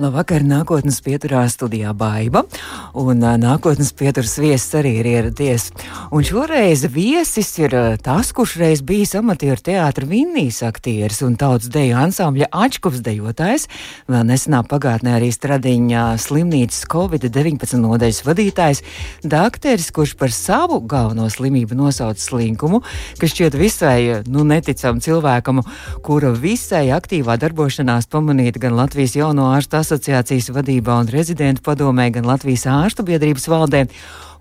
Labvakar, nākotnes pieturā studijā Baiva, un nākotnes pieturas viesis arī ir ieradies. Un šoreiz viesis ir tas, kurš reiz bijis amatieru teātra vinnijas aktieris un tautas deju ansambļa Ačkovs dejotājs, vēl nesenā pagātnē arī stradiņā slimnīcas Covid-19 nodaļas vadītājs, dakteris, kurš par savu galveno slimību nosauc slinkumu, kas šķiet visai, nu, neticam cilvēkam, kura visai aktīvā darbošanās pamanīta gan Latvijas jauno ārstu asociācijas vadībā un rezidentu padomē, gan Latvijas ārstu biedrības valdē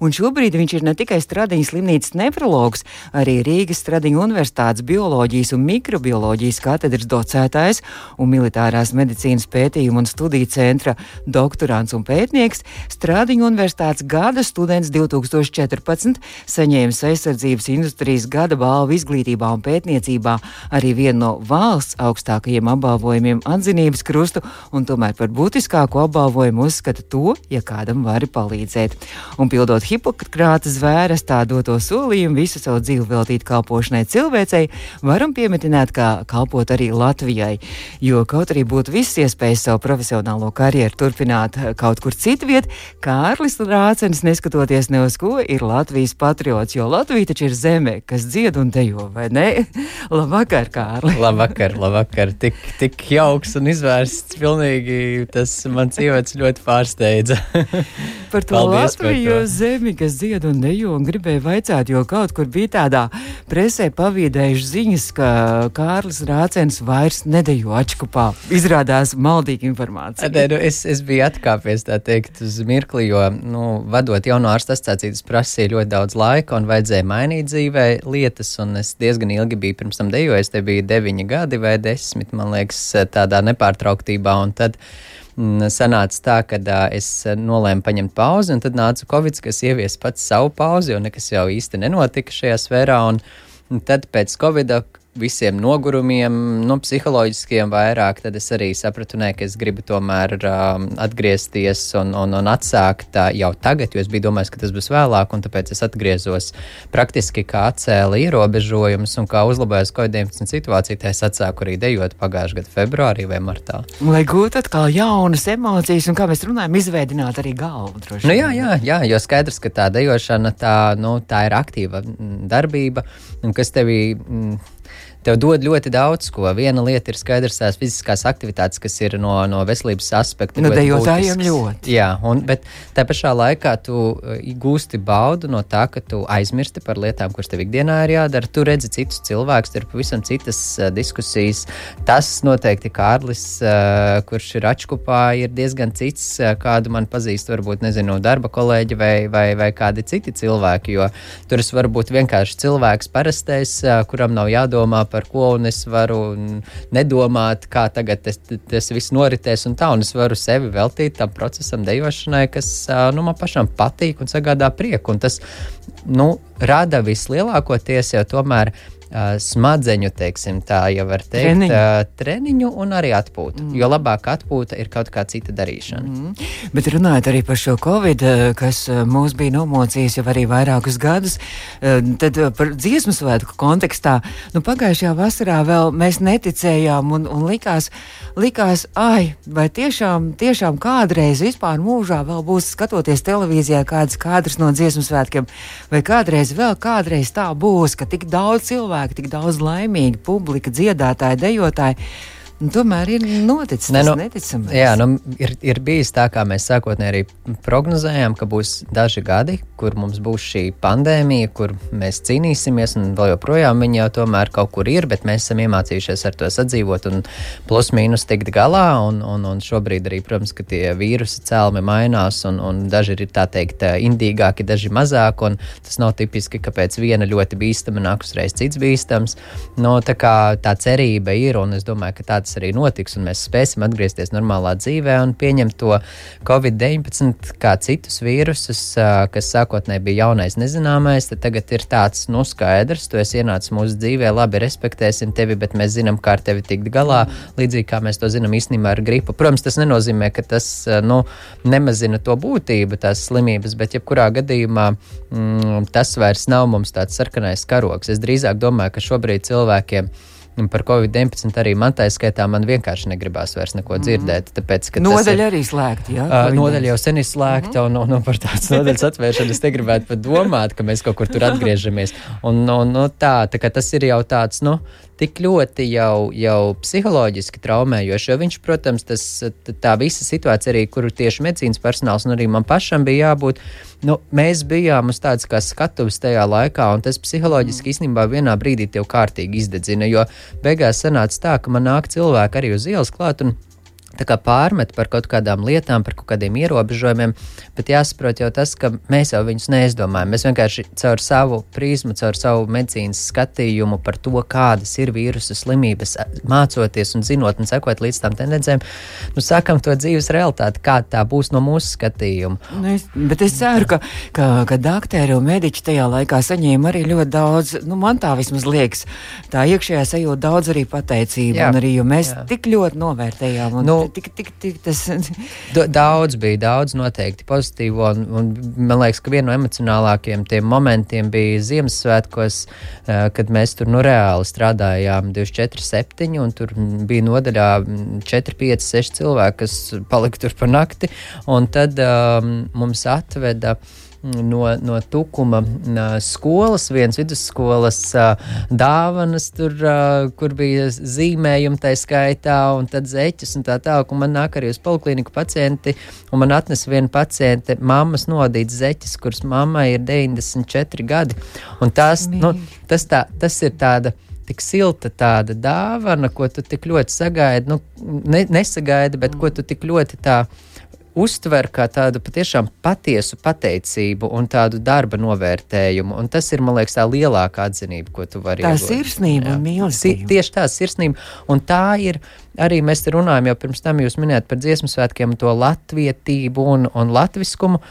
un šobrīd viņš ir ne tikai Stradiņas slimnīcas nefrologs, arī Rīgas Stradiņu universitātes bioloģijas un mikrobioloģijas katedras docētājs un militārās medicīnas pētījumu un studiju centra doktorants un pētnieks, Stradiņu universitātes gada students 2014, saņēmis aizsardzības industrijas gada balvu izglītībā un pētniecībā, arī vienu no valsts augstākajiem apbalvojumiem atzinības krustu, un tomēr par būtiskāko apbalvojumu uzskata to, ja kādam vari palīdzēt. Un pildot Hipokrāta zvēras tā doto solījumu visu savu dzīvi veltīt kalpošanai cilvēcei, varam piemetināt, kā kalpot arī Latvijai. Jo kaut arī būtu visas iespējas savu profesionālo karjeru turpināt kaut kur citviet, Kārlis Rācenis, neskatoties ne uz ko, ir Latvijas patriots, jo Latvija taču ir zeme, kas dzied un dejo, vai ne? labvakar, Kārli! labvakar, labvakar! Tik, tik jauks un izvērsts, pilnīgi tas mans ievads ļoti pārsteidza. par to Paldies Latviju par to. zemi zemi, kas dzied un dejo, un gribēju vaicāt, jo kaut kur bija tādā presē pavīdējuši ziņas, ka Kārlis Rācens vairs nedejo atškupā. Izrādās maldīga informācija. Nē, nu, es, es biju atkāpies tā teikt uz mirkli, jo, nu, vadot jauno ārstu asociāciju, tas prasīja ļoti daudz laika un vajadzēja mainīt dzīvē lietas, un es diezgan ilgi biju pirms tam dejojis, te bija deviņi gadi vai desmit, man liekas, tādā nepārtrauktībā, un tad sanāca tā, ka uh, es nolēmu paņemt pauzi, un tad nāca Covid, kas ievies pats savu pauzi, jo nekas jau īsti nenotika šajā sfērā. Un, un tad pēc Covid visiem nogurumiem, nu, psiholoģiskiem vairāk, tad es arī sapratu, ne, ka es gribu tomēr um, atgriezties un, un, un atsākt uh, jau tagad, jo es biju domājis, ka tas būs vēlāk, un tāpēc es atgriezos praktiski kā atcēla ierobežojumus un kā uzlabojās COVID-19 situācija, tā es atsāku arī dejot pagājušā gada februārī vai martā. Lai gūtu atkal jaunas emocijas, un kā mēs runājam, izveidināt arī galvu. Nu, jā, jā, jā, jo skaidrs, ka tā dejošana tā, nu, tā ir aktīva mm, darbība, un kas tevī. Mm, tev dod ļoti daudz ko. Viena lieta ir skaidrs tās fiziskās aktivitātes, kas ir no, no veselības aspekta. Nu, dejotājiem ļoti. Jā, un, bet tā pašā laikā tu uh, gūsti baudu no tā, ka tu aizmirsti par lietām, kuras tev ikdienā ir jādara. Tu redzi citus cilvēkus, tur ir pavisam citas uh, diskusijas. Tas noteikti Kārlis, uh, kurš ir atškupā, ir diezgan cits, uh, kādu man pazīst, varbūt, nezinu, darba kolēģi vai, vai, vai kādi citi cilvēki, jo tur es varu būt vienkārši cilvēks parastais, uh, kuram nav jādomā par ko, un es varu nedomāt, kā tagad tas, tas viss noritēs, un tā, un es varu sevi veltīt tam procesam, dejošanai, kas nu, man pašam patīk un sagādā prieku. Un tas nu, rada vislielākoties jau tomēr uh, smadzeņu, teiksim, tā jau var teikt, treniņu, uh, treniņu un arī atpūtu. Mm. Jo labāk atpūta ir kaut kā cita darīšana. Mm. Bet runājot arī par šo covid, kas mūs bija nomocījis jau arī vairākus gadus, tad par dziesmu svētku kontekstā, nu pagājušajā vasarā vēl mēs neticējām un, un likās, likās, ai, vai tiešām, tiešām kādreiz vispār mūžā vēl būs skatoties televīzijā kādas kadras no dziesmu svētkiem, vai kādreiz vēl kādreiz tā būs, ka tik daudz cilvēku cilvēki, tik daudz laimīgi, publika, dziedātāji, dejotāji. Un tomēr ir noticis ne, nu, neticamais. Jā, nu, ir, ir bijis tā, kā mēs sākotnēji arī prognozējām, ka būs daži gadi, kur mums būs šī pandēmija, kur mēs cīnīsimies, un vēl joprojām viņa jau tomēr kaut kur ir, bet mēs esam iemācījušies ar to sadzīvot un plus mīnus tikt galā, un, un, un šobrīd arī, protams, ka tie vīrusi cēlumi mainās, un, un daži ir tā teikt indīgāki, daži mazāk, un tas nav tipiski, ka pēc viena ļoti bīstama nāk uzreiz cits bīstams. No, nu, tā kā tā cerība ir, un es domāju, ka tāds tas arī notiks, un mēs spēsim atgriezties normālā dzīvē un pieņemt to Covid-19 kā citus vīrusus, kas sākotnēji bija jaunais nezināmais, tad tagad ir tāds, nu, skaidrs, tu esi ienācis mūsu dzīvē, labi, respektēsim tevi, bet mēs zinām, kā ar tevi tikt galā, līdzīgi kā mēs to zinām īstenībā ar gripu. Protams, tas nenozīmē, ka tas, nu, nemazina to būtību, tās slimības, bet jebkurā gadījumā mm, tas vairs nav mums tāds sarkanais karoks. Es drīzāk domāju, ka šobrīd cilvēkiem Un par Covid-19 arī man tā skaitā, man vienkārši negribās vairs neko mm. dzirdēt. Tāpēc, nodaļa ir, arī slēgta. Jā, uh, nodaļa jau sen ir slēgta, mm -hmm. un, un, un par tādas nodaļas atvēršanu es negribētu pat domāt, ka mēs kaut kur tur atgriežamies. Un, un, un tā, tā tas ir jau tāds, nu, tik ļoti jau, jau psiholoģiski traumējoši. Jo viņš, protams, tas, tā visa situācija, arī, kuru tieši medicīnas personāls un arī man pašam bija jābūt, nu, mēs bijām uz tādas kā skatuves tajā laikā, un tas psiholoģiski mm. īstenībā vienā brīdī tev kārtīgi izdedzina. Jo beigās sanāca tā, ka man nāk cilvēki arī uz ielas klāt. Un, pārmet par kaut kādām lietām, par kaut kādiem ierobežojumiem, bet jāsaprot jau tas, ka mēs jau viņus neizdomājam. Mēs vienkārši caur savu prizmu, caur savu medicīnas skatījumu par to, kādas ir vīrusu slimības, mācoties un zinot un sekot līdz tām tendencēm, nu, sakam to dzīves realitāti, kāda tā būs no mūsu skatījuma. Nu, es, bet es ceru, ka, ka, ka doktori un mediķi tajā laikā saņēma arī ļoti daudz, nu, man tā vismaz liekas, tā iekšējā sajūta daudz arī pateicību, jā, un arī, jo mēs jā. tik ļoti novērtējām. Un, nu, tik, tik, tik tas. daudz bija, daudz noteikti pozitīvo. Un, un man liekas, ka viena no emocionālākajiem momentiem bija Ziemassvētkos, kad mēs tur nu, reāli strādājām 24, 7, un tur bija nodaļā 4, 5, 6 cilvēki, kas palika tur pa nakti. Un tad um, mums atveda uh, no, no Tukuma skolas, vienas vidusskolas dāvanas, tur, kur bija zīmējumi tā skaitā, un tad zeķis un tā tālāk. Man nāk arī uz polikliniku pacienti, un man atnes viena paciente, mammas nodīts zeķis, kuras mammai ir 94 gadi. Un tās, nu, tas, tā, tas ir tāda tik silta tāda dāvana, ko tu tik ļoti sagaidi, nu, ne, nesagaidi, bet mm. ko tu tik ļoti tā uztver kā tādu patiešām patiesu pateicību un tādu darba novērtējumu. Un tas ir, man liekas, tā lielākā atzinība, ko tu vari iegūt. Tā sirsnība un mīlestība. Tieši tā sirsnība. Un tā ir arī mēs runājam jau pirms tam, jūs minējāt par dziesmu svētkiem, to latvietību un, un latviskumu.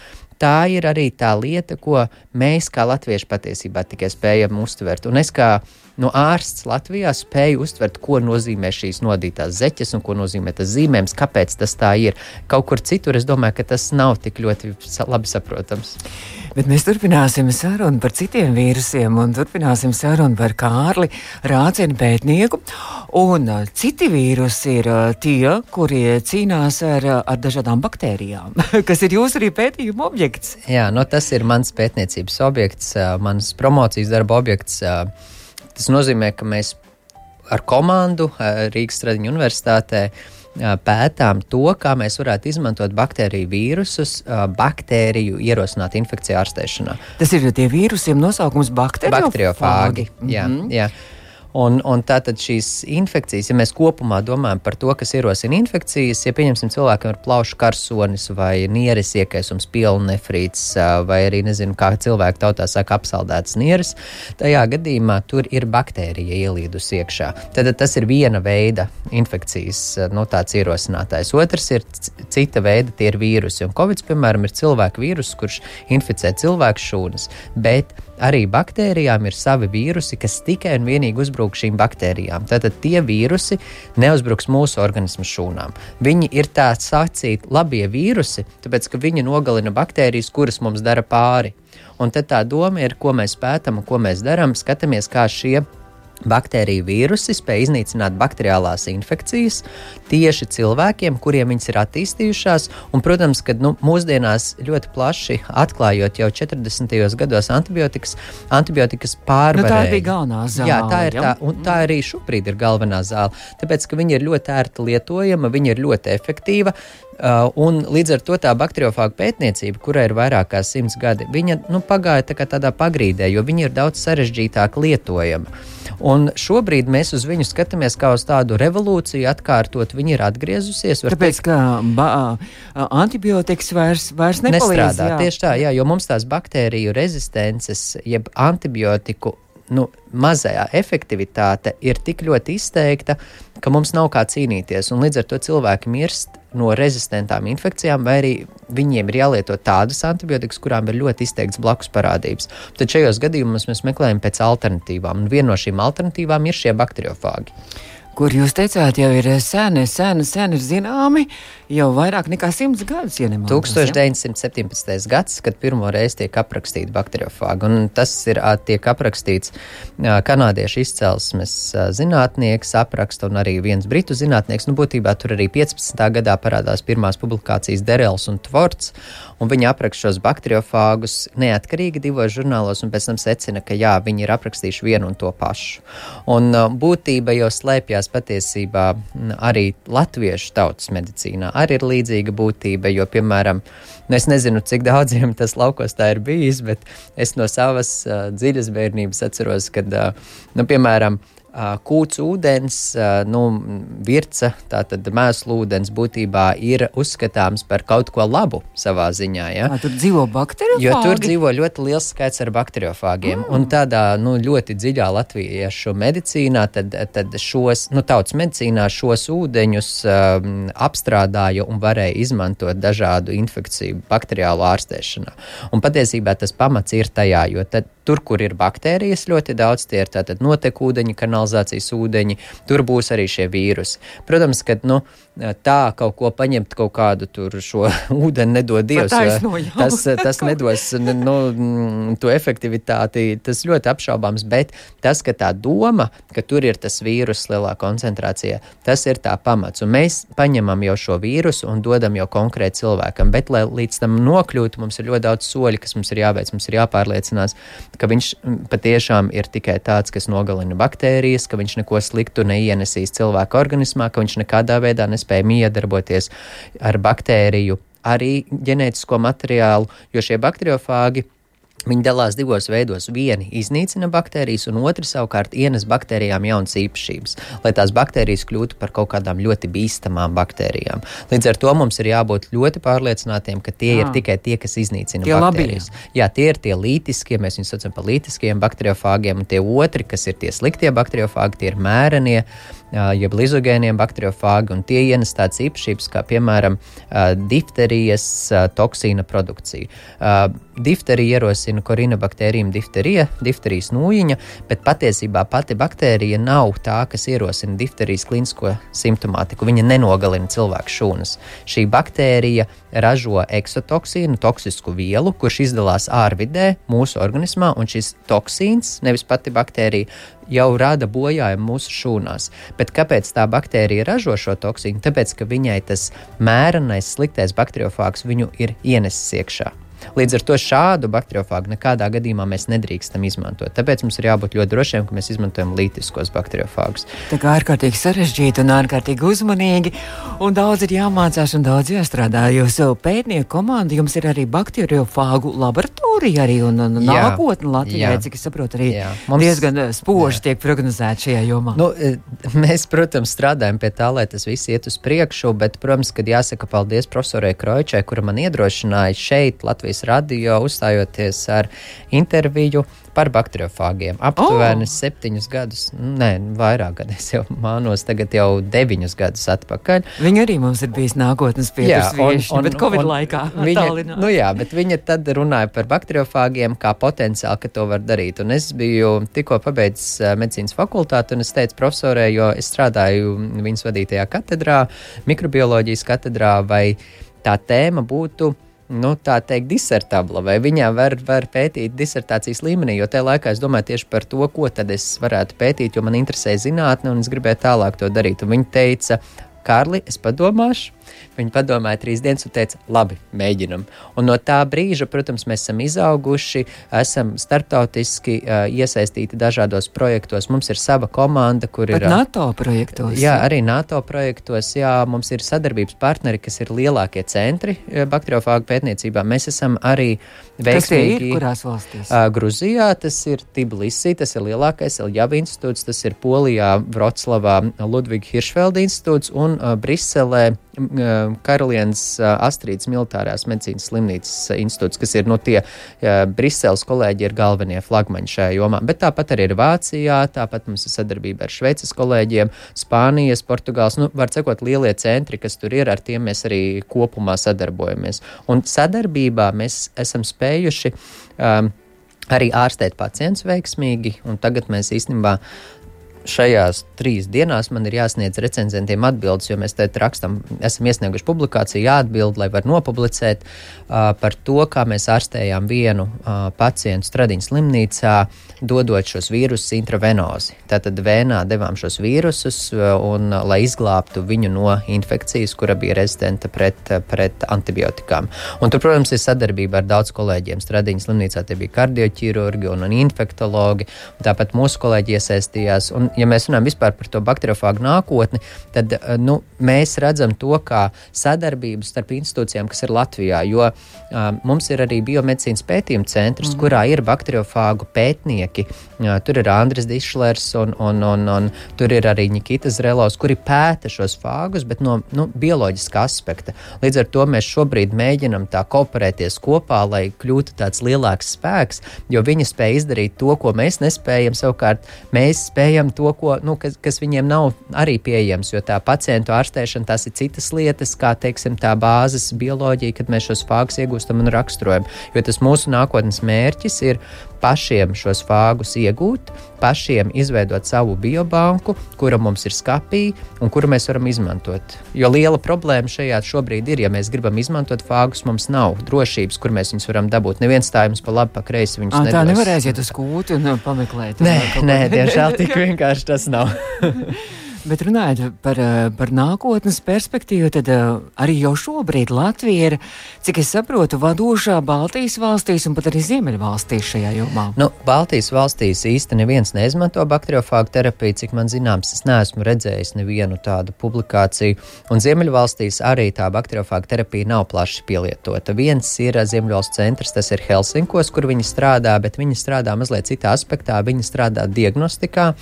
Tā ir arī tā lieta, ko mēs kā latvieši patiesībā tikai spējam uztvert. Un es kā nu, ārsts Latvijā spēja uztvert, ko nozīmē šīs nodītās zeķes un ko nozīmē tas zīmējums, kāpēc tas tā ir. Kaut kur citur es domāju, ka tas nav tik ļoti labi saprotams. Bet mēs turpināsim sarunu par citiem vīrusiem un turpināsim sarunu par Kārli Rācienu pētnieku. Un uh, citi vīrusi ir uh, tie, kuri cīnās ar, uh, ar dažādām baktērijām, kas ir jūsu arī pētījuma objekts. Jā, no nu, tas ir mans pētniecības objekts, mans promocijas darba objekts. Tas nozīmē, ka mēs ar komandu Rīgas Stradiņu universitātē pētām to, kā mēs varētu izmantot baktēriju vīrusus, baktēriju ierosināt infekciju ārstēšanā. Tas ir tie vīrusiem nosaukums bakteriofāgi. Bakteriofāgi, jā, mm -hmm. jā. Un, un tātad šīs infekcijas, ja mēs kopumā domājam par to, kas ierosina infekcijas, ja pieņemsim cilvēkam ir plaušu karsonis vai nieres iekaisums, pielnefrīts vai arī, nezinu, kā cilvēku tautā saka, apsaldēts nieres, tajā gadījumā tur ir baktērija ielīdus iekšā. Tad tas ir viena veida infekcijas no nu, tāds ierosinātājs. Otrs ir cita veida, tie ir vīrusi. Un Covid, piemēram, ir cilvēku vīrus, kurš inficē cilvēku šūnas, bet arī baktērijām ir savi vīrusi, kas tikai un vienīgi uzbruk šīm baktērijām. Tātad tie vīrusi neuzbruks mūsu organismu šūnām. Viņi ir tā sacīt labie vīrusi, tāpēc ka viņi nogalina baktērijas, kuras mums dara pāri. Un tad tā doma ir, ko mēs pētām un ko mēs darām, skatāmies, kā šie Baktēriju vīrusi spēj iznīcināt bakteriālās infekcijas tieši cilvēkiem, kuriem viņas ir attīstījušās. Un, protams, ka nu, mūsdienās ļoti plaši atklājot jau 40. gados antibiotikas, antibiotikas pārvarēja. Nu, tā bija galvenā zāle. Jā, tā ir tā, un tā arī šobrīd ir galvenā zāle. Tāpēc, ka viņa ir ļoti ērti lietojama, viņa ir ļoti efektīva. Uh, un līdz ar to tā bakteriofāga pētniecība, kurai ir vairāk kā simts gadi, viņa nu, pagāja tā tādā pagrīdē, jo viņa ir daudz sarežģītāk lietojama. Un šobrīd mēs uz viņu skatāmies kā uz tādu revolūciju, atkārtot. Viņa ir atgriezusies. Tāpēc, teikt, ka antibiotikas vairs, vairs nepalīdz, nestrādā. Jā. Tieši tā, jā, jo mums tās baktēriju rezistences, jeb antibiotiku nu, mazajā efektivitāte ir tik ļoti izteikta, ka mums nav kā cīnīties. Līdz ar to cilvēki mirst no rezistentām infekcijām, vai arī viņiem ir jālieto tādas antibiotikas, kurām ir ļoti izteikts blakus parādības. Tad šajos gadījumos mēs meklējam pēc alternatīvām, un viena no šīm alternatīvām ir šie bakteriofāgi kur jūs teicāt, jau ir seni, seni, seni zināmi, jau vairāk nekā simts gadus. Ja 1917. Ja? gads, kad pirmo reizi tiek aprakstīta bakteriofāga, un tas ir tiek aprakstīts kanādiešu izcelsmes zinātnieks, apraksta un arī viens britu zinātnieks. Nu, būtībā tur arī 15. gadā parādās pirmās publikācijas Derels un Tvorts, un viņi apraksta šos bakteriofāgus neatkarīgi divos žurnālos, un pēc tam secina, ka jā, viņi ir aprakstījuši vienu un to pašu. Un būtība jau slēpjas patiesībā arī latviešu tautas medicīnā arī ir līdzīga būtība, jo, piemēram, nu, es nezinu, cik daudziem tas laukos tā ir bijis, bet es no savas uh, dziļas bērnības atceros, kad, uh, nu, piemēram, Kūts ūdens, nu, virca, tātad mēslu ūdens būtībā ir uzskatāms par kaut ko labu savā ziņā. Ja? À, tur dzīvo bakteriofāgi? Jo tur dzīvo ļoti liels skaits ar bakteriofāgiem. Mm. Un tādā nu, ļoti dziļā latviešu medicīnā, tad, tad šos, nu, tautas medicīnā šos ūdeņus um, apstrādāja un varēja izmantot dažādu infekciju bakteriālu ārstēšanā. Un patiesībā tas pamats ir tajā, jo tad Tur, kur ir baktērijas, ļoti daudz tie ir tātad notekūdeņi, kanalizācijas ūdeņi, tur būs arī šie vīrusi. Protams, ka nu, tā kaut ko paņemt, kaut kādu tur šo ūdeni nedod Dievs. Taisno, tas, tas nedos nu, to efektivitāti, tas ļoti apšaubāms, bet tas, ka tā doma, ka tur ir tas vīrus lielā koncentrācijā, tas ir tā pamats. Un mēs paņemam jau šo vīrusu un dodam jau konkrēti cilvēkam, bet, lai līdz tam nokļūtu, mums ir ļoti daudz soļi, kas mums ir jāveic, mums ir jāpārliecinās, ka viņš patiešām ir tikai tāds, kas nogalina baktērijas, ka viņš neko sliktu neienesīs cilvēka organismā, ka viņš nekādā veidā nespēja miedarboties ar baktēriju, arī ģenētisko materiālu, jo šie bakteriofāgi Viņi dalās divos veidos. Vieni iznīcina baktērijas, un otrs savukārt ienes baktērijām jaunas īpašības, lai tās baktērijas kļūtu par kaut kādām ļoti bīstamām baktērijām. Līdz ar to mums ir jābūt ļoti pārliecinātiem, ka tie Jā. ir tikai tie, kas iznīcina tie baktērijas. Labie. Jā, tie ir tie lītiskie, mēs viņus saucam par lītiskiem bakteriofāgiem, un tie otri, kas ir tie sliktie bakteriofāgi, tie ir mērenie jeb lizogēniem bakteriofāgi, un tie ienes tādas īpašības kā, piemēram, difterijas toksīna produkcija. Difterija ierosina korinobaktēriju difterija, difterijas nūjiņa, bet patiesībā pati baktērija nav tā, kas ierosina difterijas klinisko simptomātiku. Viņa nenogalina cilvēku šūnas. Šī baktērija ražo eksotoksīnu, toksisku vielu, kurš izdalās ārvidē mūsu organismā, un šis toksīns, nevis pati baktērija, jau rada bojājumu mūsu šūnās. Bet kāpēc tā baktērija ražo šo toksīnu? Tāpēc, ka viņai tas mērenais, sliktais bakteriofāgs viņu ir ienesis iekšā. Līdz ar to šādu bakteriofāgu nekādā gadījumā mēs nedrīkstam izmantot. Tāpēc mums ir jābūt ļoti drošiem, ka mēs izmantojam lītiskos bakteriofāgus. Tā kā ārkārtīgi sarežģīti un ārkārtīgi uzmanīgi, un daudz ir jāmācās un daudz jāstrādā. Jo savu pētnieku komandu jums ir arī bakteriofāgu laboratorija arī un, un nākotne Latvijā, jā. cik es saprotu, arī jā. Mums, diezgan eh, spoži jā. tiek prognozēta šajā jomā. Nu, eh, mēs, protams, strādājam pie tā, lai tas viss iet uz priekšu, bet, protams, kad jāsaka paldies profesorai Kroičai, kura man iedrošināja šeit Latvijā Latvijas radio uzstājoties ar interviju par bakteriofāgiem. Aptuveni oh. septiņus gadus, nē, vairāk gadus, es jau mānos, tagad jau deviņus gadus atpakaļ. Viņa arī mums ir bijis nākotnes pieejams, bet Covid un, laikā. Viņa, nu jā, bet viņa tad runāja par bakteriofāgiem kā potenciāli, ka to var darīt. Un es biju tikko pabeidzis eh, medicīnas fakultāti, un es teicu profesorē, jo es strādāju viņas vadītajā katedrā, mikrobioloģijas katedrā, vai tā tēma būtu nu, tā teikt, disertabla, vai viņā var, var pētīt disertācijas līmenī, jo tajā laikā es domāju tieši par to, ko tad es varētu pētīt, jo man interesē zinātne un es gribēju tālāk to darīt. Un viņa teica, Kārli, es padomāšu. Viņi padomāja trīs dienas un teica, labi, mēģinam. Un no tā brīža, protams, mēs esam izauguši, esam starptautiski uh, iesaistīti dažādos projektos. Mums ir sava komanda, kur Pat ir. NATO projektos. Jā, arī NATO projektos. Jā, mums ir sadarbības partneri, kas ir lielākie centri bakteriofāgu pētniecībā. Mēs esam arī veiksmīgi. Ir, kurās valstīs? Uh, Gruzijā tas ir Tbilisi, tas ir lielākais Eljava institūts, tas ir Polijā, Vroclavā Ludviga Hiršfelda institūts un uh, Briselē Karalienes Astrīdas militārās medicīnas slimnīcas institūts, kas ir no nu, tie Briseles kolēģi, ir galvenie flagmaņi šajā jomā. Bet tāpat arī ir Vācijā, tāpat mums ir sadarbība ar Šveices kolēģiem, Spānijas, Portugāles, nu, var sakot, lielie centri, kas tur ir, ar tiem mēs arī kopumā sadarbojamies. Un sadarbībā mēs esam spējuši um, arī ārstēt pacientus veiksmīgi, un tagad mēs īstenībā šajās trīs dienās man ir jāsniedz recenzentiem atbildes, jo mēs te rakstam, esam iesnieguši publikāciju, jāatbild, lai var nopublicēt uh, par to, kā mēs ārstējām vienu uh, pacientu Stradiņas slimnīcā, dodot šos vīrusus intravenozi. Tātad vēnā devām šos vīrusus, un, uh, lai izglābtu viņu no infekcijas, kura bija rezistenta pret, pret antibiotikām. Un tur, protams, ir sadarbība ar daudz kolēģiem. Stradiņas slimnīcā tie bija kardioķirurgi un, un infektologi, tāpat mūsu kolēģi iesaistījās. Un, ja mēs runājam vispār par to bakteriofāgu nākotni, tad eh, nu, mēs redzam to kā sadarbību starp institūcijām, kas ir Latvijā. Jo um, mums ir arī biomedicīnas pētījuma centrs, mm. kurā ir bakteriofāgu pētnieki. Uh, tur ir Andris Dišlers un, un, un, un tur ir arī Nikita Zrelovs, kuri pēta šos fāgus, bet no nu, bioloģiskā aspekta. Līdz ar to mēs šobrīd mēģinam tā kooperēties kopā, lai kļūtu tāds lielāks spēks, jo viņi spēj izdarīt to, ko mēs nespējam. Savukārt mēs spējam to, ko, nu, kas, kas viņiem nav arī pieejams, jo tā pacientu ārstēšana tas ir citas lietas, kā teiksim, tā bāzes bioloģija, kad mēs šos fāgus iegūstam un raksturojam. Jo tas mūsu nākotnes mērķis ir pašiem šos fāgus iegūt, pašiem izveidot savu biobanku, kura mums ir skapī un kuru mēs varam izmantot. Jo liela problēma šajā šobrīd ir, ja mēs gribam izmantot fāgus, mums nav drošības, kur mēs viņus varam dabūt. Neviens tā jums pa labi, pa kreisi viņus nedos. Tā nevar aiziet uz kūti un pameklēt. Nē, nē tiešām tik vienkārši tas nav. Bet runājot par, eh, par nākotnes perspektīvu, tad eh, arī jau šobrīd Latvija ir, cik es saprotu, vadošā Baltijas valstīs un pat arī Ziemeļvalstīs šajā jomā. Nu, Baltijas valstīs īsti neviens neizmanto bakteriofāgu terapiju, cik man zināms, es neesmu redzējis nevienu tādu publikāciju. Un Ziemeļvalstīs arī tā bakteriofāga terapija nav plaši pielietota. Viens ir Ziemeļvalsts centrs, tas ir Helsinkos, kur viņi strādā, bet viņi strādā mazliet citā aspektā. Viņi strādā diagnostikā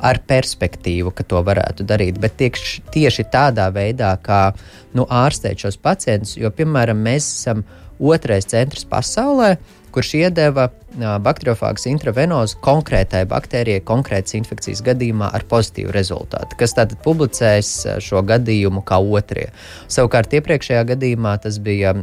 ar perspektīvu, ka to varētu darīt. Bet tieši, tieši tādā veidā, kā nu, ārstēt šos pacientus, jo, piemēram, mēs esam otrais centrs pasaulē, kurš iedeva bakteriofāgas intravenozu konkrētai baktērijai, konkrētas infekcijas gadījumā ar pozitīvu rezultātu, kas tātad publicēs šo gadījumu kā otrie. Savukārt iepriekšējā gadījumā tas bija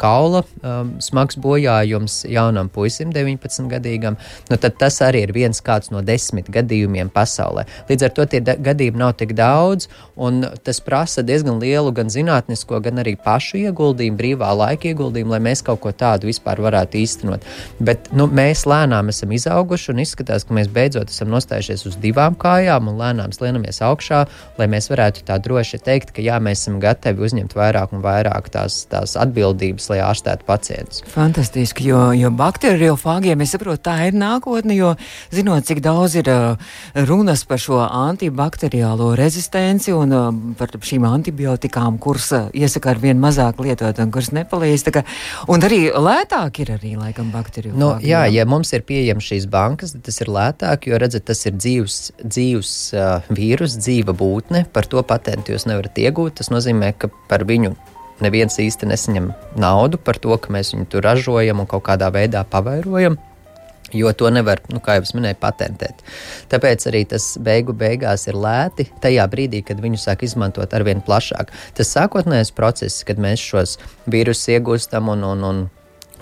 kaula um, smags bojājums jaunam puisim, 19 gadīgam. Nu, tad tas arī ir viens no desmit gadījumiem pasaulē. Līdz ar to tie gadījumi nav tik daudz, un tas prasa diezgan lielu gan zinātnisko, gan arī pašu ieguldījumu, brīvā laika ieguldījumu, lai mēs kaut ko tādu vispār varētu īstenot. Bet, nu, mēs lēnām esam izauguši un izskatās, ka mēs beidzot esam nostājušies uz divām kājām un lēnām slienamies augšā, lai mēs varētu tā droši teikt, ka jā, mēs esam gatavi uzņemt vairāk un vairāk tās, tās atbildības, lai ārstētu pacientus. Fantastiski, jo, jo bakteriofāgiem es saprotu, tā ir nākotne, jo zinot, cik daudz ir uh, runas par šo antibakteriālo rezistenci un uh, par šīm antibiotikām, kuras uh, iesaka ar vien mazāk lietot un kuras nepalīdz. Ka, un arī lētāk ir arī laikam bakteriofāgi. Nu, jā, jā, ja mums ir pieejams šīs bankas, tad tas ir lētāk, jo redzat, tas ir dzīves, dzīves uh, vīrus, dzīva būtne. Par to patentu jūs nevarat iegūt. Tas nozīmē, ka par viņu neviens īsti nesaņem naudu par to, ka mēs viņu tur ražojam un kaut kādā veidā pavairojam. Jo to nevar, nu, kā jau minēju, patentēt. Tāpēc arī tas beigu beigās ir lēti tajā brīdī, kad viņu sāk izmantot arvien plašāk. Tas sākotnējais process, kad mēs šos vīrusus iegūstam un, un, un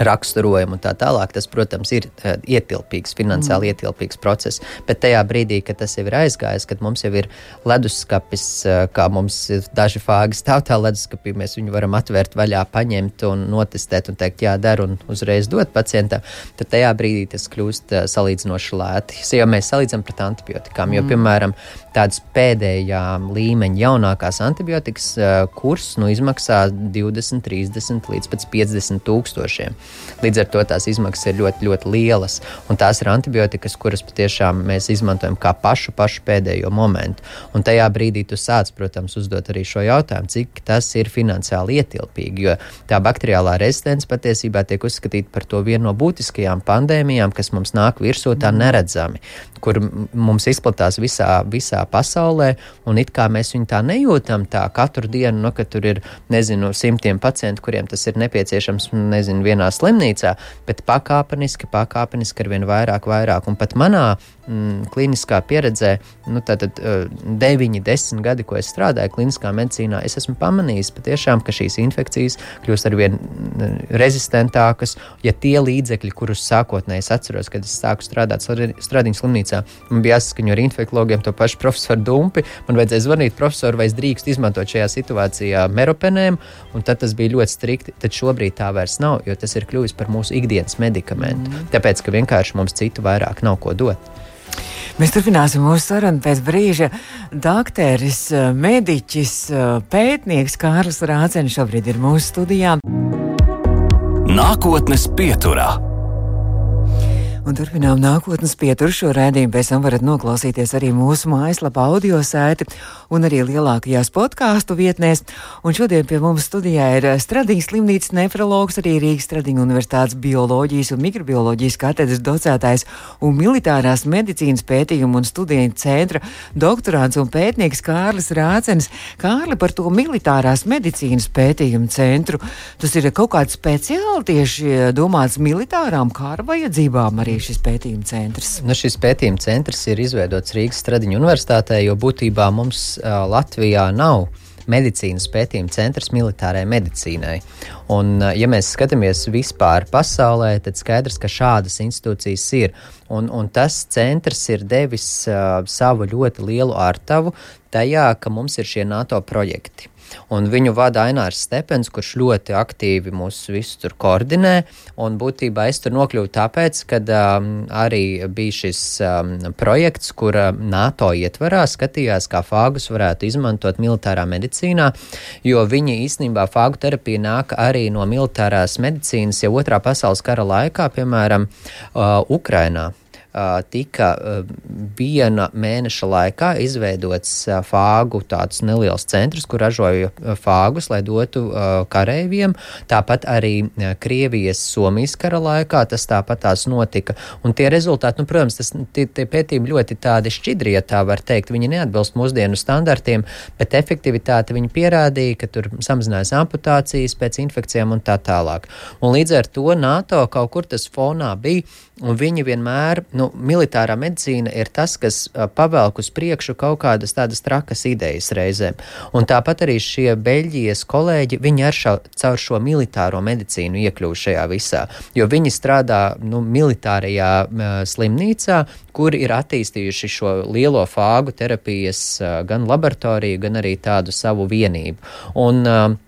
raksturojumu un tā tālāk. Tas, protams, ir uh, ietilpīgs, finansiāli mm. ietilpīgs process. Bet tajā brīdī, kad tas jau ir aizgājis, kad mums jau ir leduskapis, uh, kā mums ir daži fāgi stāv tā leduskapī, mēs viņu varam atvērt vaļā, paņemt un notestēt un teikt, jā, der un uzreiz dot pacientam, tad tajā brīdī tas kļūst uh, salīdzinoši lēti. Ja mēs salīdzinām pret antibiotikām, jo, mm. piemēram, tādas pēdējā līmeņa jaunākās antibiotikas kurs nu, izmaksā 20, 30 līdz 50 tūkstošiem. Līdz ar to tās izmaksas ir ļoti, ļoti lielas. Un tās ir antibiotikas, kuras patiešām mēs izmantojam kā pašu, pašu pēdējo momentu. Un tajā brīdī tu sāc, protams, uzdot arī šo jautājumu, cik tas ir finansiāli ietilpīgi. Jo tā bakteriālā rezistence patiesībā tiek uzskatīta par to vienu no būtiskajām pandēmijām, kas mums nāk virsū tā neredzami kur mums izplatās visā, visā pasaulē, un it kā mēs viņu tā nejūtam, tā katru dienu, nu, ka tur ir, nezinu, simtiem pacientu, kuriem tas ir nepieciešams, nezinu, vienā slimnīcā, bet pakāpeniski, pakāpeniski ar vien vairāk, vairāk, un pat manā mm, kliniskā pieredzē, nu, tātad uh, 9, 10 gadi, ko es strādāju kliniskā medicīnā, es esmu pamanījis patiešām, ka šīs infekcijas kļūst ar vien mm, rezistentākas, ja tie līdzekļi, kurus sākotnēji es atceros, kad es sāku strādāt Stradiņas slimnīcā. Man bija jāsaskaņo ar infekciju, to pašu profesoru Dumpi. Man vajadzēja zvanīt profesoru, vai es drīkstu izmantot šajā situācijā meropenēm, un tad tas bija ļoti strikti. Tad šobrīd tā vairs nav, jo tas ir kļuvis par mūsu ikdienas medikamentu. Mm. Tāpēc, ka vienkārši mums citu vairāk nav ko dot. Mēs turpināsim mūsu sarunu pēc brīža. Dakteris, mediķis, pētnieks Kārlis Rācenis šobrīd ir mūsu studijā. Nākotnes pieturā. Un turpinām nākotnes pieturu šo rādījumu. Pēc tam varat noklausīties arī mūsu mājaslapā audio sēti un arī lielākajās podkāstu vietnēs. Un šodien pie mums studijā ir Stradīņas slimnīcas nefrologs, arī Rīgas Stradīņa universitātes bioloģijas un mikrobioloģijas katedras docētājs un militārās medicīnas pētījumu un studiju centra doktorāns un pētnieks Kārlis Rācenis. Kārli par to militārās medicīnas pētījumu centru. Tas ir kaut kāds speciāli tieši domāts militārām kara vajadzībām arī arī šis pētījuma centrs? Nu, šis pētījuma centrs ir izveidots Rīgas Stradiņu universitātē, jo būtībā mums uh, Latvijā nav medicīnas pētījuma centrs militārai medicīnai. Un, ja mēs skatāmies vispār pasaulē, tad skaidrs, ka šādas institūcijas ir. Un, un tas centrs ir devis uh, savu ļoti lielu ārtavu tajā, ka mums ir šie NATO projekti. Un viņu vada Ainārs Stepens, kurš ļoti aktīvi mūs visus tur koordinē. Un būtībā es tur nokļuvu tāpēc, ka um, arī bija šis um, projekts, kur NATO ietvarā skatījās, kā fāgus varētu izmantot militārā medicīnā, jo viņi īstenībā fāgu terapija nāk arī no militārās medicīnas jau otrā pasaules kara laikā, piemēram, uh, Ukrainā tika viena mēneša laikā izveidots fāgu tāds neliels centrs, kur ražoja fāgus, lai dotu kareiviem. Tāpat arī Krievijas, Somijas kara laikā tas tāpat tās notika. Un tie rezultāti, nu, protams, tas, tie, tie pētījumi ļoti tādi šķidri, ja tā var teikt, viņi neatbilst mūsdienu standartiem, bet efektivitāti viņi pierādīja, ka tur samazinājās amputācijas pēc infekcijām un tā tālāk. Un līdz ar to NATO kaut kur tas fonā bija Un viņi vienmēr, nu, militārā medicīna ir tas, kas pavelk uz priekšu kaut kādas tādas trakas idejas reizēm. Un tāpat arī šie Beļģijas kolēģi, viņi ar šo, caur šo militāro medicīnu iekļuvu šajā visā, jo viņi strādā, nu, militārajā uh, slimnīcā, kur ir attīstījuši šo lielo fāgu terapijas uh, gan laboratoriju, gan arī tādu savu vienību. Un, uh,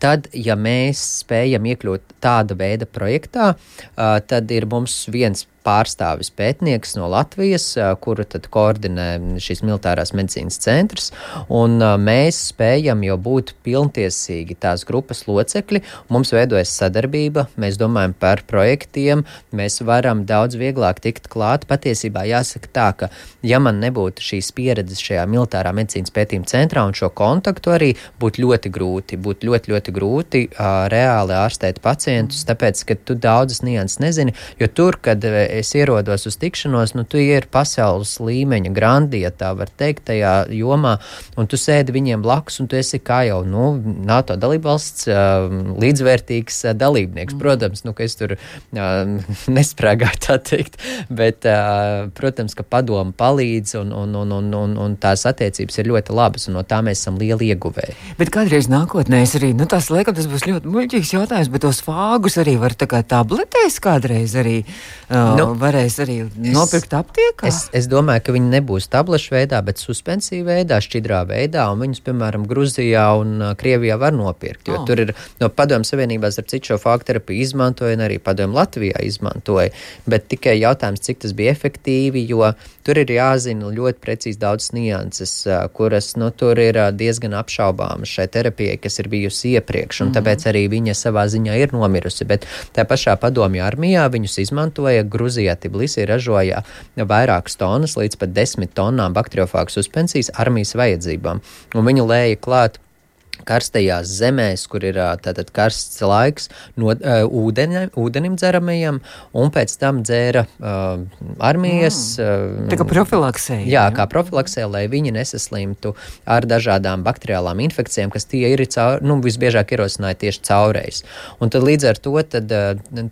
Tad, ja mēs spējam iekļūt tāda veida projektā, tad ir mums viens pārstāvis pētnieks no Latvijas, kuru tad koordinē šīs militārās medicīnas centrs, un mēs spējam jau būt pilntiesīgi tās grupas locekļi. Mums veidojas sadarbība, mēs domājam par projektiem, mēs varam daudz vieglāk tikt klāt. Patiesībā jāsaka tā, ka ja man nebūtu šīs pieredzes šajā militārā medicīnas pētījuma centrā un šo kontaktu arī būtu ļoti grūti, būtu ļoti, ļoti grūti uh, reāli ārstēt pacientus, tāpēc, ka tu daudzas nianses nezini, jo tur, kad es ierodos uz tikšanos, nu, tu ir pasaules līmeņa grandi, ja tā var teikt, tajā jomā, un tu sēdi viņiem blakus, un tu esi kā jau, nu, NATO dalībvalsts līdzvērtīgs dalībnieks. Mm. Protams, nu, ka es tur nesprāgāju tā teikt, bet, protams, ka padomu palīdz, un, un, un, un, un, un tās attiecības ir ļoti labas, un no tā mēs esam lieli ieguvēji. Bet kādreiz nākotnē es arī, nu, tas, laikam, tas būs ļoti muļķīgs jautājums, bet tos fāgus arī var tā kā tabletēs kādreiz arī uh, nu, varēs arī nopirkt aptiekā? Es, es domāju, ka viņi nebūs tablešu veidā, bet suspensiju veidā, šķidrā veidā, un viņus, piemēram, Gruzijā un Krievijā var nopirkt. Jo oh. tur ir no Padomju Savienībās ar citu šo faktorapiju izmantoja, un arī Padomju Latvijā izmantoja. Bet tikai jautājums, cik tas bija efektīvi, jo tur ir jāzina ļoti precīzi daudz nianses, kuras, nu, tur ir diezgan apšaubāmas šai terapijai, kas ir bijusi iepriekš, un mm tāpēc arī viņa savā ziņā ir nomirusi. Bet tā pašā Padomju armijā viņus izmantoja Gruzijā, Tbilisī ražoja vairākas tonnas, līdz pat desmit tonnām bakteriofāgu suspensijas armijas vajadzībām. Un viņu lēja klāt karstajās zemēs, kur ir tātad karsts laiks, no uh, ūdeņa, ūdenim dzeramajam, un pēc tam dzēra uh, armijas. Mm. Tā kā profilaksē. Jā, jā, kā profilaksē, lai viņi nesaslimtu ar dažādām bakteriālām infekcijām, kas tie ir caur, nu, visbiežāk ierosināja tieši caurreiz. Un tad līdz ar to tad,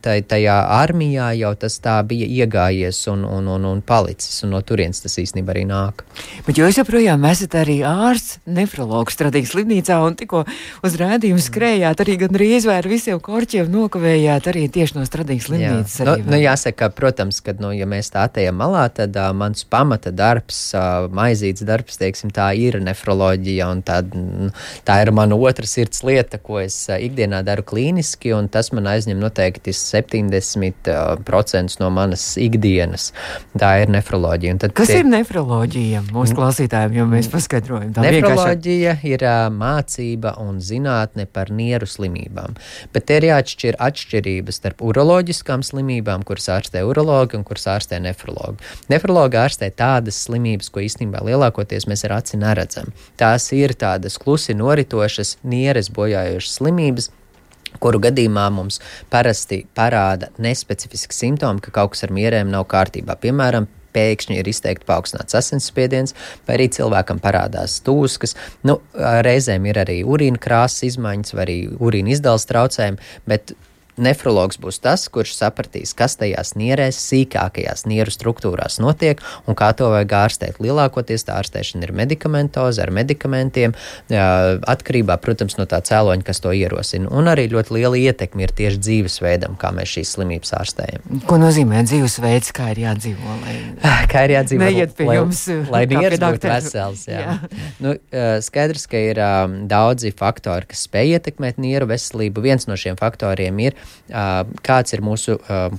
tai, tajā armijā jau tas tā bija iegājies un, un, un, un palicis, un no turienes tas īstenībā arī nāk. Bet jūs joprojām esat arī ārsts, nefrologs Stradīgas slimnīcā, un tikko uz rādījumu skrējāt, arī gandrīz vai ar visiem korķiem nokavējāt arī tieši no Stradīgas slimnīcas. Jā. Arī, nu, nu, jāsaka, protams, ka, nu, ja mēs tā atejam malā, tad uh, mans pamata darbs, uh, maizīts darbs, teiksim, tā ir nefroloģija, un tā, tā ir mana otra sirds lieta, ko es uh, ikdienā daru klīniski, un tas man aizņem noteikti 70% uh, no manas ikdienas. Tā ir nefroloģija. Kas tie... ir nefroloģija mūsu klausītājiem, jo mēs paskaidrojam? Nefroloģija vienkārši... ir uh, mācība pētniecība un zinātne par nieru slimībām. Bet te ir jāatšķir atšķirības starp uroloģiskām slimībām, kuras ārstē urologi un kuras ārstē nefrologi. Nefrologi ārstē tādas slimības, ko īstenībā lielākoties mēs ar aci neredzam. Tās ir tādas klusi noritošas, nieres bojājošas slimības kuru gadījumā mums parasti parāda nespecifiski simptomi, ka kaut kas ar mierēm nav kārtībā. Piemēram, pēkšņi ir izteikti paaugstināts asinsspiediens, vai arī cilvēkam parādās tūskas. Nu, reizēm ir arī urīna krāsas izmaiņas, vai arī urīna izdales traucējumi, bet Nefrologs būs tas, kurš sapratīs, kas tajās nierēs, sīkākajās nieru struktūrās notiek un kā to vajag ārstēt. Lielākoties tā ārstēšana ir medikamentoza ar medikamentiem, atkarībā, protams, no tā cēloņa, kas to ierosina. Un arī ļoti liela ietekme ir tieši dzīvesveidam, kā mēs šīs slimības ārstējam. Ko nozīmē dzīvesveids, kā ir jādzīvo? Lai... Kā ir jādzīvo? Neiet pie lai, jums, lai nieres būtu vesels. Jā. jā. Nu, skaidrs, ka ir um, daudzi faktori, kas spēj ietekmēt nieru veselību. Viens no šiem faktoriem ir kāds ir mūsu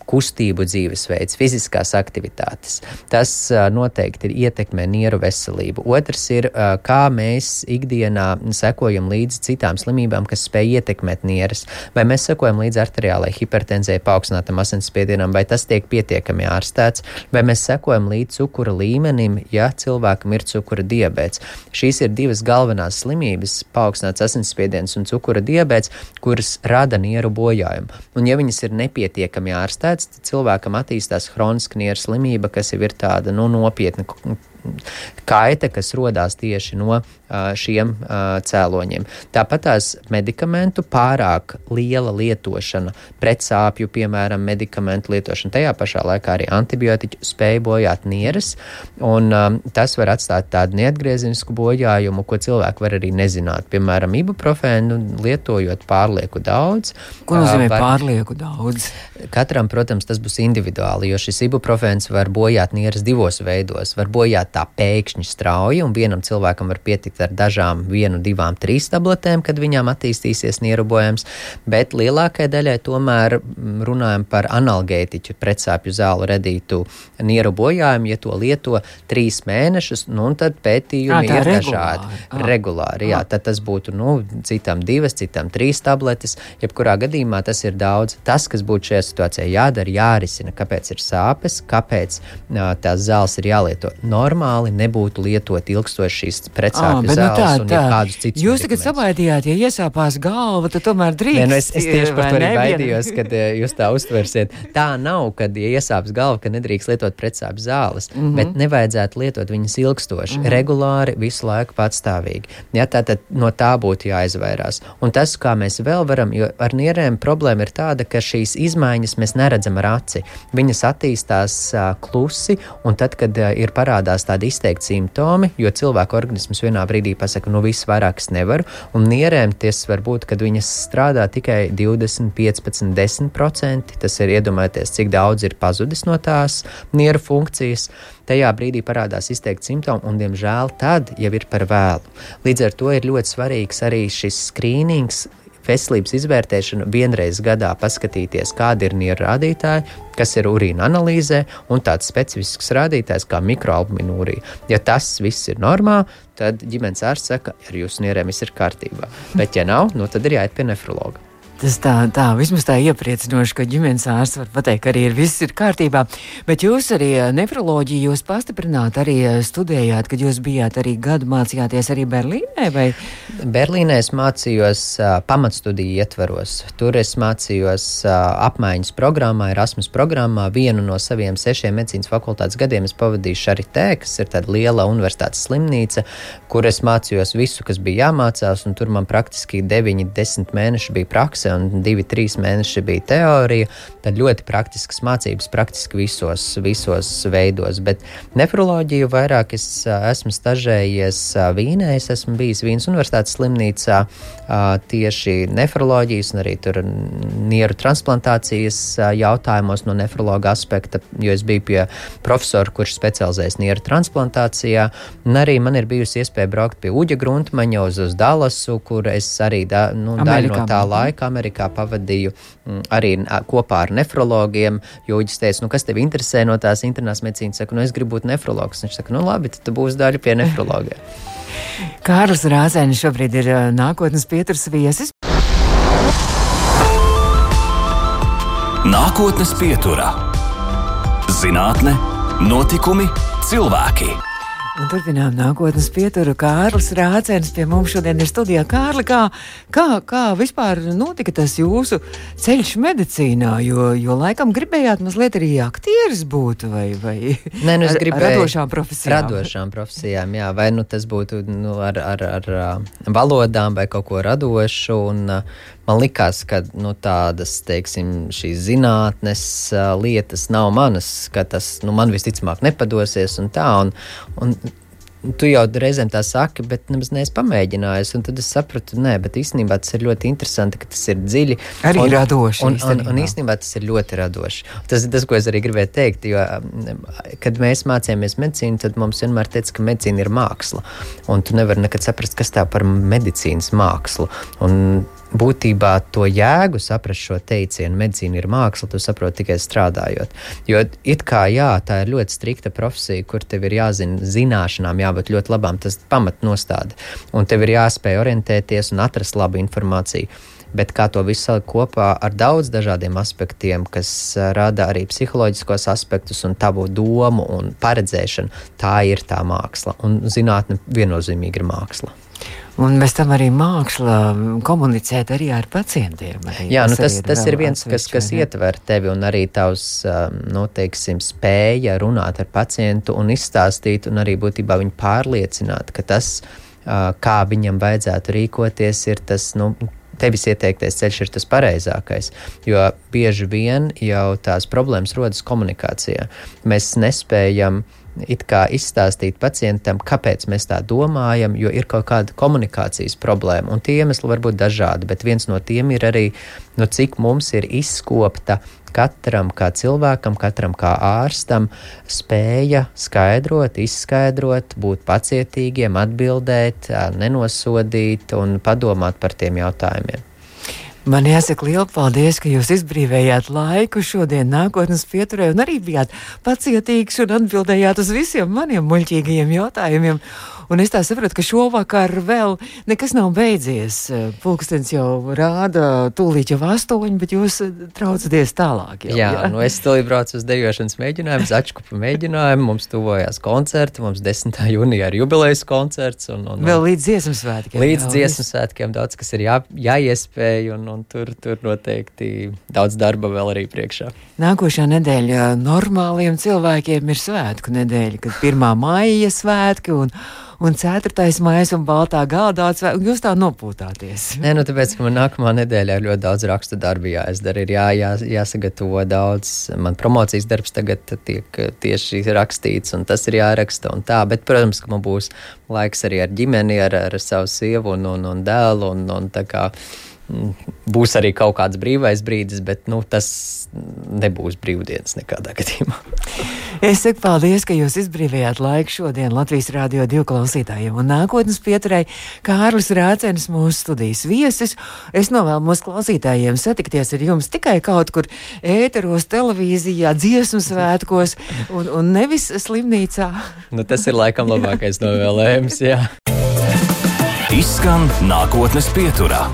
kustību dzīvesveids, fiziskās aktivitātes. Tas noteikti ir ietekmē nieru veselību. Otrs ir, kā mēs ikdienā sekojam līdzi citām slimībām, kas spēj ietekmēt nieres. Vai mēs sekojam līdzi arteriālai hipertenzijai, paaugstinātam asinsspiedienam, vai tas tiek pietiekami ārstēts, vai mēs sekojam līdzi cukura līmenim, ja cilvēkam ir cukura diabetes. Šīs ir divas galvenās slimības - paaugstināts asinsspiediens un cukura diabetes, kuras rada nieru bojājumu. Un, ja viņas ir nepietiekami ārstētas, tad cilvēkam attīstās hroniska nieru slimība, kas jau ir tāda nu, nopietna kaita, kas rodās tieši no šiem cēloņiem. Tāpat tās medikamentu pārāk liela lietošana, pretsāpju, piemēram, medikamentu lietošana, tajā pašā laikā arī antibiotiķu spēja bojāt nieres, un tas var atstāt tādu neatgriezenisku bojājumu, ko cilvēki var arī nezināt. Piemēram, ibuprofēnu lietojot pārlieku daudz. Ko nozīmē var, pārlieku daudz? Katram, protams, tas būs individuāli, jo šis ibuprofēns var bojāt nieres divos veidos. Var bojāt tā pēkšņi strauji, un vienam cilvēkam var pietikt ar dažām, vienu, divām, trīs tabletēm, kad viņām attīstīsies nierobojums, bet lielākajai daļai tomēr mm, runājam par analgētiķu pretsāpju zālu redītu nierobojājumu, ja to lieto trīs mēnešus, nu, un tad pētījumi jā, ir regulāri. dažādi. Ah. Regulāri, jā, ah. tad tas būtu, nu, citam divas, citam trīs tabletes, jebkurā gadījumā tas ir daudz. Tas, kas būtu šajā situācijā jādara, jārisina, kāpēc ir sāpes, kāpēc uh, tās zāles ir jālieto normāli normāli nebūtu lietot ilgstoši šīs precāpju ah, zāles nu tā, un tā. kādus citus. Jūs tagad sabaidījāt, ja iesāpās galva, tad tomēr drīkst. Nē, nu es, es tieši par to arī baidījos, kad eh, jūs tā uztversiet. Tā nav, kad ja iesāps galva, ka nedrīkst lietot precāpju zāles, mm -hmm. bet nevajadzētu lietot viņas ilgstoši, mm -hmm. regulāri, visu laiku patstāvīgi. Ja, tā tad no tā būtu jāizvairās. Un tas, kā mēs vēl varam, jo ar nierēm problēma ir tāda, ka šīs izmaiņas mēs neredzam ar aci. Viņas attīstās uh, klusi, un tad, kad uh, ir parādās tā kādi izteikti simptomi, jo cilvēka organisms vienā brīdī pasaka, nu viss vairāk es nevaru, un nierēm tas var būt, kad viņas strādā tikai 20, 15, 10%. Tas ir iedomājieties, cik daudz ir pazudis no tās nieru funkcijas. Tajā brīdī parādās izteikti simptomi, un, diemžēl, tad jau ir par vēlu. Līdz ar to ir ļoti svarīgs arī šis skrīnings, veselības izvērtēšanu vienreiz gadā paskatīties, kādi ir nieru rādītāji, kas ir urīna analīzē, un tāds specifisks rādītājs kā mikroalbuminūrija. Ja tas viss ir normā, tad ģimenes ārsts saka, ar jūsu nierēm viss ir kārtībā. Bet, ja nav, nu, tad ir jāiet pie nefrologa. Tas tā, tā vismaz tā iepriecinoši, ka ģimenes ārsts var pateikt, ka arī ir viss ir kārtībā. Bet jūs arī eh, nefroloģiju jūs pastiprināt, arī eh, studējāt, kad jūs bijāt arī gadu mācījāties arī Berlīnē? Vai? Berlīnē es mācījos uh, pamatstudiju ietvaros. Tur es mācījos uh, apmaiņas programmā, Erasmus programmā. Vienu no saviem sešiem medicīnas fakultātes gadiem es pavadīju Šaritē, kas ir tāda liela universitātes slimnīca, kur es mācījos visu, kas bija jāmācās, un tur man praktiski 9, 10 mēneši bija praksa prakse, un divi, trīs mēneši bija teorija. Tad ļoti praktiskas mācības, praktiski visos, visos veidos. Bet nefroloģiju vairāk es esmu stažējies Vīnē, es esmu bijis Vīnas Universitātes slimnīcā tieši nefroloģijas un arī tur nieru transplantācijas jautājumos no nefrologa aspekta, jo es biju pie profesora, kurš specializējas nieru transplantācijā. Un arī man ir bijusi iespēja braukt pie Uģa Gruntmaņa uz, uz Dallasu, kur es arī da, nu, daļu no tā laika Amerikā pavadīju mm, arī kopā ar nefrologiem. Viņš teica, nu, kas tev interesē no tās internās medicīnas? Saku, nu, es gribu būt nefrologs. Viņš saka, nu, labi, tad būs daļa pie nefrologiem. Kārlis Rāzēnis šobrīd ir nākotnes pieturas viesis. Nākotnes pieturā - zinātne, notikumi, cilvēki. Un turpinām nākotnes pieturu. Kārlis Rācēns pie mums šodien ir studijā. Kārli, kā, kā, kā vispār notika tas jūsu ceļš medicīnā? Jo, jo laikam gribējāt mazliet arī aktieris būt vai, vai Nē, nu es gribēju radošām profesijām. Radošām profesijām, jā. Vai nu tas būtu nu, ar, ar, ar valodām vai kaut ko radošu. Un, man likās, ka nu, tādas, teiksim, šīs zinātnes lietas nav manas, ka tas nu, man visticamāk nepadosies un tā. Un, un tu jau reizēm tā saki, bet nemaz neesmu pamēģinājis. Tad es sapratu, nē, bet īstenībā tas ir ļoti interesanti, ka tas ir dziļi. Arī un, radoši. Un, un, un īstenībā tas ir ļoti radoši. Tas ir tas, ko es arī gribēju teikt. Jo, kad mēs mācījāmies medicīnu, tad mums vienmēr teica, ka medicīna ir māksla. Un tu nevari nekad saprast, kas tā par medicīnas mākslu. Un būtībā to jēgu saprast šo teicienu, medicīna ir māksla, tu saproti tikai strādājot. Jo it kā jā, tā ir ļoti strikta profesija, kur tev ir jāzina zināšanām, jābūt ļoti labām, tas pamatnostāde. Un tev ir jāspēj orientēties un atrast labu informāciju. Bet kā to visu salikt kopā ar daudz dažādiem aspektiem, kas rada arī psiholoģiskos aspektus un tavu domu un paredzēšanu, tā ir tā māksla. Un zinātne viennozīmīgi ir māksla. Un mēs tam arī mākslā komunicēt arī ar pacientiem. Arī. Jā, nu tas, tas ir viens, kas, kas ietver tevi un arī tavs, nu, teiksim, spēja runāt ar pacientu un izstāstīt un arī būtībā viņu pārliecināt, ka tas, kā viņam vajadzētu rīkoties, ir tas, nu, tevis ieteiktais ceļš ir tas pareizākais. Jo bieži vien jau tās problēmas rodas komunikācijā. Mēs nespējam uh, it kā izstāstīt pacientam, kāpēc mēs tā domājam, jo ir kaut kāda komunikācijas problēma. Un tie iemesli var būt dažādi, bet viens no tiem ir arī, nu, cik mums ir izskopta katram kā cilvēkam, katram kā ārstam spēja skaidrot, izskaidrot, būt pacietīgiem, atbildēt, nenosodīt un padomāt par tiem jautājumiem. Man jāsaka liels paldies, ka jūs izbrīvējāt laiku šodien, nākotnes pieturē, un arī bijāt pacietīgs un atbildējāt uz visiem maniem muļķīgajiem jautājumiem. Un es tā saprotu, ka šovakar vēl nekas nav beidzies. Pulkstenis jau rāda, tūlīt jau astoņi, bet jūs traucaties tālāk. Jau, jā, jā, nu es tūlīt braucu uz dejošanas mēģinājumu, začkupu mēģinājumu. Mums tuvojās koncerti, mums 10. jūnijā ir jubilejas koncerts. Un, un, un, vēl līdz dziesmu svētkiem. Līdz dziesmu svētkiem daudz kas ir jā, jāiespēj, un, un tur, tur noteikti daudz darba vēl arī priekšā. Nākošā nedēļa normāliem cilvēkiem ir svētku nedēļa, kad 1. maija svētki. Un, un 4. maija un baltā galdā, un jūs tā nopūtāties. Nē, nu tāpēc, ka man nākamā nedēļa ir ļoti daudz rakstu darbu jāizdara, ir jā, jā, jāsagatavo daudz. Man promocijas darbs tagad tiek tieši rakstīts, un tas ir jāraksta un tā, bet, protams, ka man būs laiks arī ar ģimeni, ar, ar savu sievu un, un, un dēlu, un, un tā kā būs arī kaut kāds brīvais brīdis, bet nu, tas nebūs brīvdienas nekādā gadījumā. Es saku paldies, ka jūs izbrīvījāt laiku šodien Latvijas Rādio 2 klausītājiem un nākotnes pieturai Kārlis Rācenis mūsu studijas viesis. Es novēlu mūsu klausītājiem satikties ar jums tikai kaut kur ēteros, televīzijā, dziesmu svētkos un, un nevis slimnīcā. Nu, tas ir laikam labākais novēlējums, jā. Izskan nākotnes pieturā.